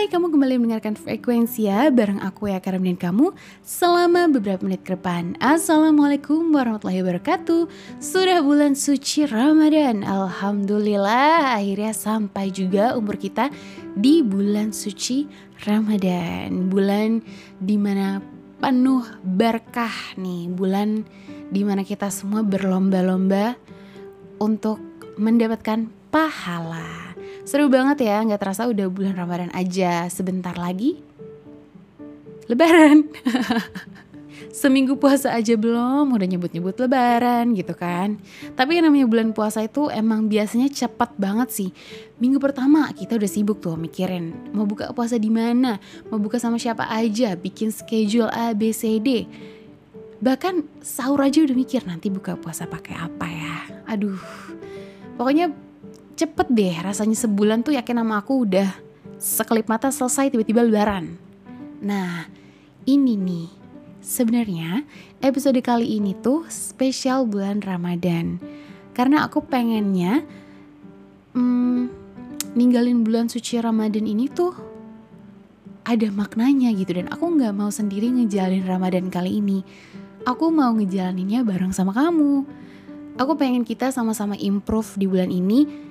Hai, kamu kembali mendengarkan frekuensi ya bareng aku ya Karam dan kamu selama beberapa menit ke depan. Assalamualaikum warahmatullahi wabarakatuh. Sudah bulan suci Ramadan. Alhamdulillah akhirnya sampai juga umur kita di bulan suci Ramadan. Bulan di mana penuh berkah nih, bulan di mana kita semua berlomba-lomba untuk mendapatkan pahala. Seru banget ya, nggak terasa udah bulan Ramadan aja. Sebentar lagi Lebaran. Seminggu puasa aja belum, udah nyebut-nyebut Lebaran gitu kan. Tapi yang namanya bulan puasa itu emang biasanya cepat banget sih. Minggu pertama kita udah sibuk tuh mikirin mau buka puasa di mana, mau buka sama siapa aja, bikin schedule A, B, C, D. Bahkan sahur aja udah mikir nanti buka puasa pakai apa ya. Aduh, pokoknya cepet deh rasanya sebulan tuh yakin sama aku udah sekelip mata selesai tiba-tiba lebaran. Nah ini nih sebenarnya episode kali ini tuh spesial bulan Ramadan karena aku pengennya hmm, ninggalin bulan suci Ramadan ini tuh ada maknanya gitu dan aku nggak mau sendiri ngejalanin Ramadan kali ini. Aku mau ngejalaninnya bareng sama kamu. Aku pengen kita sama-sama improve di bulan ini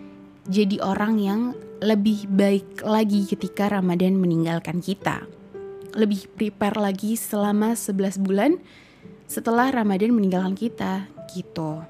jadi orang yang lebih baik lagi ketika Ramadan meninggalkan kita. Lebih prepare lagi selama 11 bulan setelah Ramadan meninggalkan kita gitu.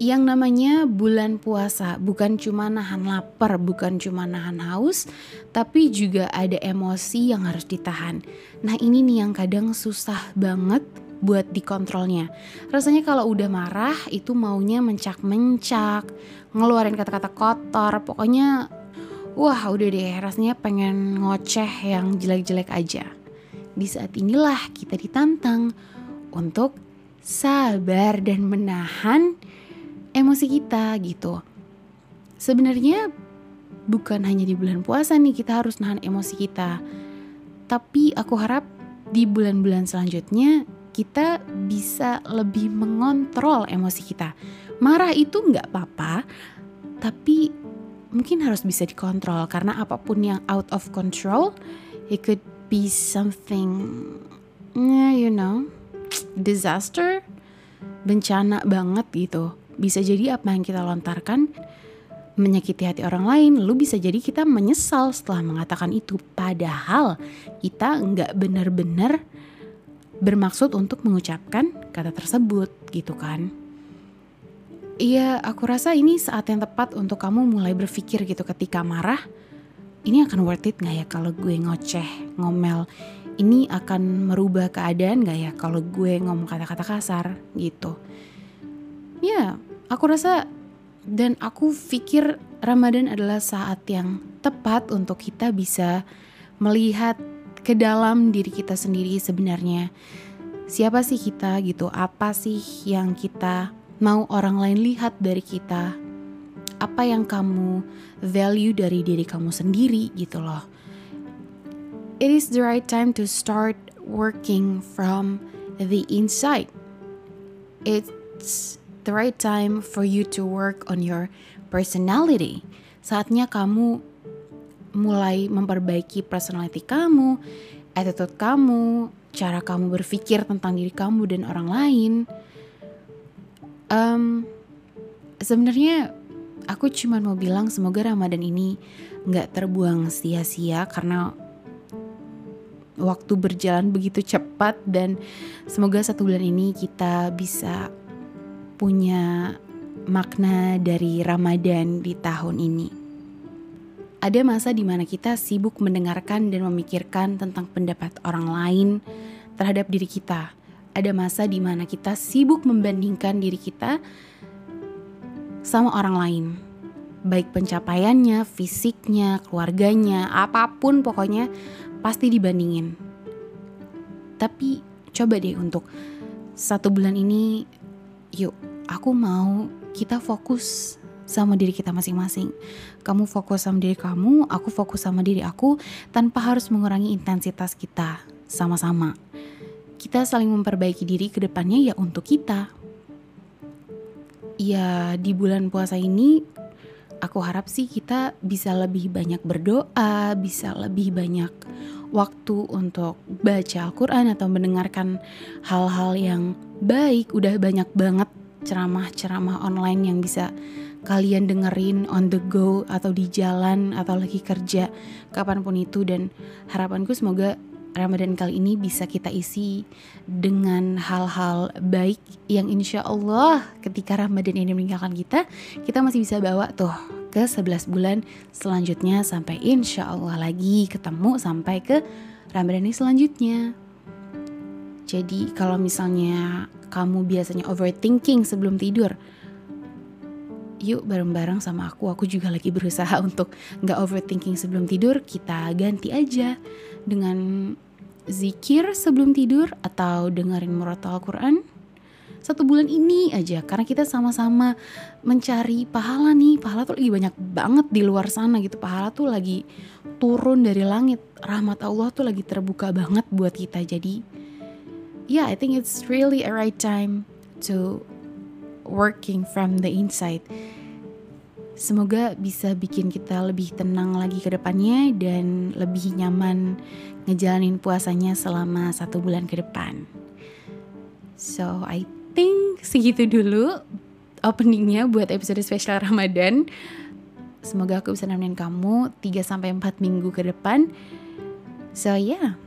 Yang namanya bulan puasa bukan cuma nahan lapar, bukan cuma nahan haus, tapi juga ada emosi yang harus ditahan. Nah ini nih yang kadang susah banget buat dikontrolnya. Rasanya kalau udah marah itu maunya mencak-mencak, ngeluarin kata-kata kotor, pokoknya wah udah deh rasanya pengen ngoceh yang jelek-jelek aja. Di saat inilah kita ditantang untuk sabar dan menahan emosi kita gitu. Sebenarnya bukan hanya di bulan puasa nih kita harus nahan emosi kita. Tapi aku harap di bulan-bulan selanjutnya kita bisa lebih mengontrol emosi kita. Marah itu nggak apa-apa, tapi mungkin harus bisa dikontrol karena apa pun yang out of control, it could be something, you know, disaster, bencana banget gitu. Bisa jadi apa yang kita lontarkan menyakiti hati orang lain, lalu bisa jadi kita menyesal setelah mengatakan itu. Padahal kita nggak benar-benar bermaksud untuk mengucapkan kata tersebut gitu kan. Iya, aku rasa ini saat yang tepat untuk kamu mulai berpikir gitu ketika marah. Ini akan worth it gak ya kalau gue ngoceh, ngomel? Ini akan merubah keadaan gak ya kalau gue ngomong kata-kata kasar gitu? Ya, aku rasa dan aku pikir Ramadan adalah saat yang tepat untuk kita bisa melihat ke dalam diri kita sendiri sebenarnya. Siapa sih kita gitu? Apa sih yang kita mau orang lain lihat dari kita? Apa yang kamu value dari diri kamu sendiri gitu loh. It is the right time to start working from the inside. It's the right time for you to work on your personality. Saatnya kamu mulai memperbaiki personality kamu, attitude kamu, cara kamu berpikir tentang diri kamu dan orang lain. Um, Sebenarnya aku cuma mau bilang semoga Ramadan ini nggak terbuang sia-sia karena waktu berjalan begitu cepat dan semoga satu bulan ini kita bisa punya makna dari Ramadan di tahun ini. Ada masa di mana kita sibuk mendengarkan dan memikirkan tentang pendapat orang lain terhadap diri kita. Ada masa di mana kita sibuk membandingkan diri kita sama orang lain. Baik pencapaiannya, fisiknya, keluarganya, apa pun pokoknya pasti dibandingin. Tapi coba deh untuk satu bulan ini, yuk aku mau kita fokus sama diri kita masing-masing. Kamu fokus sama diri kamu, aku fokus sama diri aku tanpa harus mengurangi intensitas kita sama-sama. Kita saling memperbaiki diri ke depannya ya untuk kita. Ya di bulan puasa ini aku harap sih kita bisa lebih banyak berdoa, bisa lebih banyak waktu untuk baca Al-Quran atau mendengarkan hal-hal yang baik. Udah banyak banget ceramah-ceramah online yang bisa kalian dengerin on the go atau di jalan atau lagi kerja kapan pun itu dan harapanku semoga Ramadan kali ini bisa kita isi dengan hal-hal baik yang insya Allah ketika Ramadan ini meninggalkan kita, kita masih bisa bawa tuh ke 11 bulan selanjutnya sampai insya Allah lagi ketemu sampai ke Ramadan ini selanjutnya. Jadi kalau misalnya kamu biasanya overthinking sebelum tidur, yuk bareng-bareng sama aku. Aku juga lagi berusaha untuk nggak overthinking sebelum tidur. Kita ganti aja dengan zikir sebelum tidur atau dengerin murotal Al-Quran satu bulan ini aja karena kita sama-sama mencari pahala nih. Pahala tuh lagi banyak banget di luar sana gitu. Pahala tuh lagi turun dari langit. Rahmat Allah tuh lagi terbuka banget buat kita. Jadi yeah I think it's really a right time to working from the inside Semoga bisa bikin kita lebih tenang lagi ke depannya dan lebih nyaman ngejalanin puasanya selama satu bulan ke depan. So I think segitu dulu openingnya buat episode spesial Ramadan. Semoga aku bisa nemenin kamu 3-4 minggu ke depan. So yeah.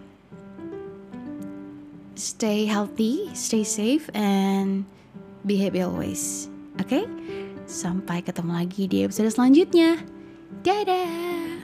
Stay healthy, stay safe, and be happy always. Okay? Sampai ketemu lagi di episode selanjutnya. Dadah!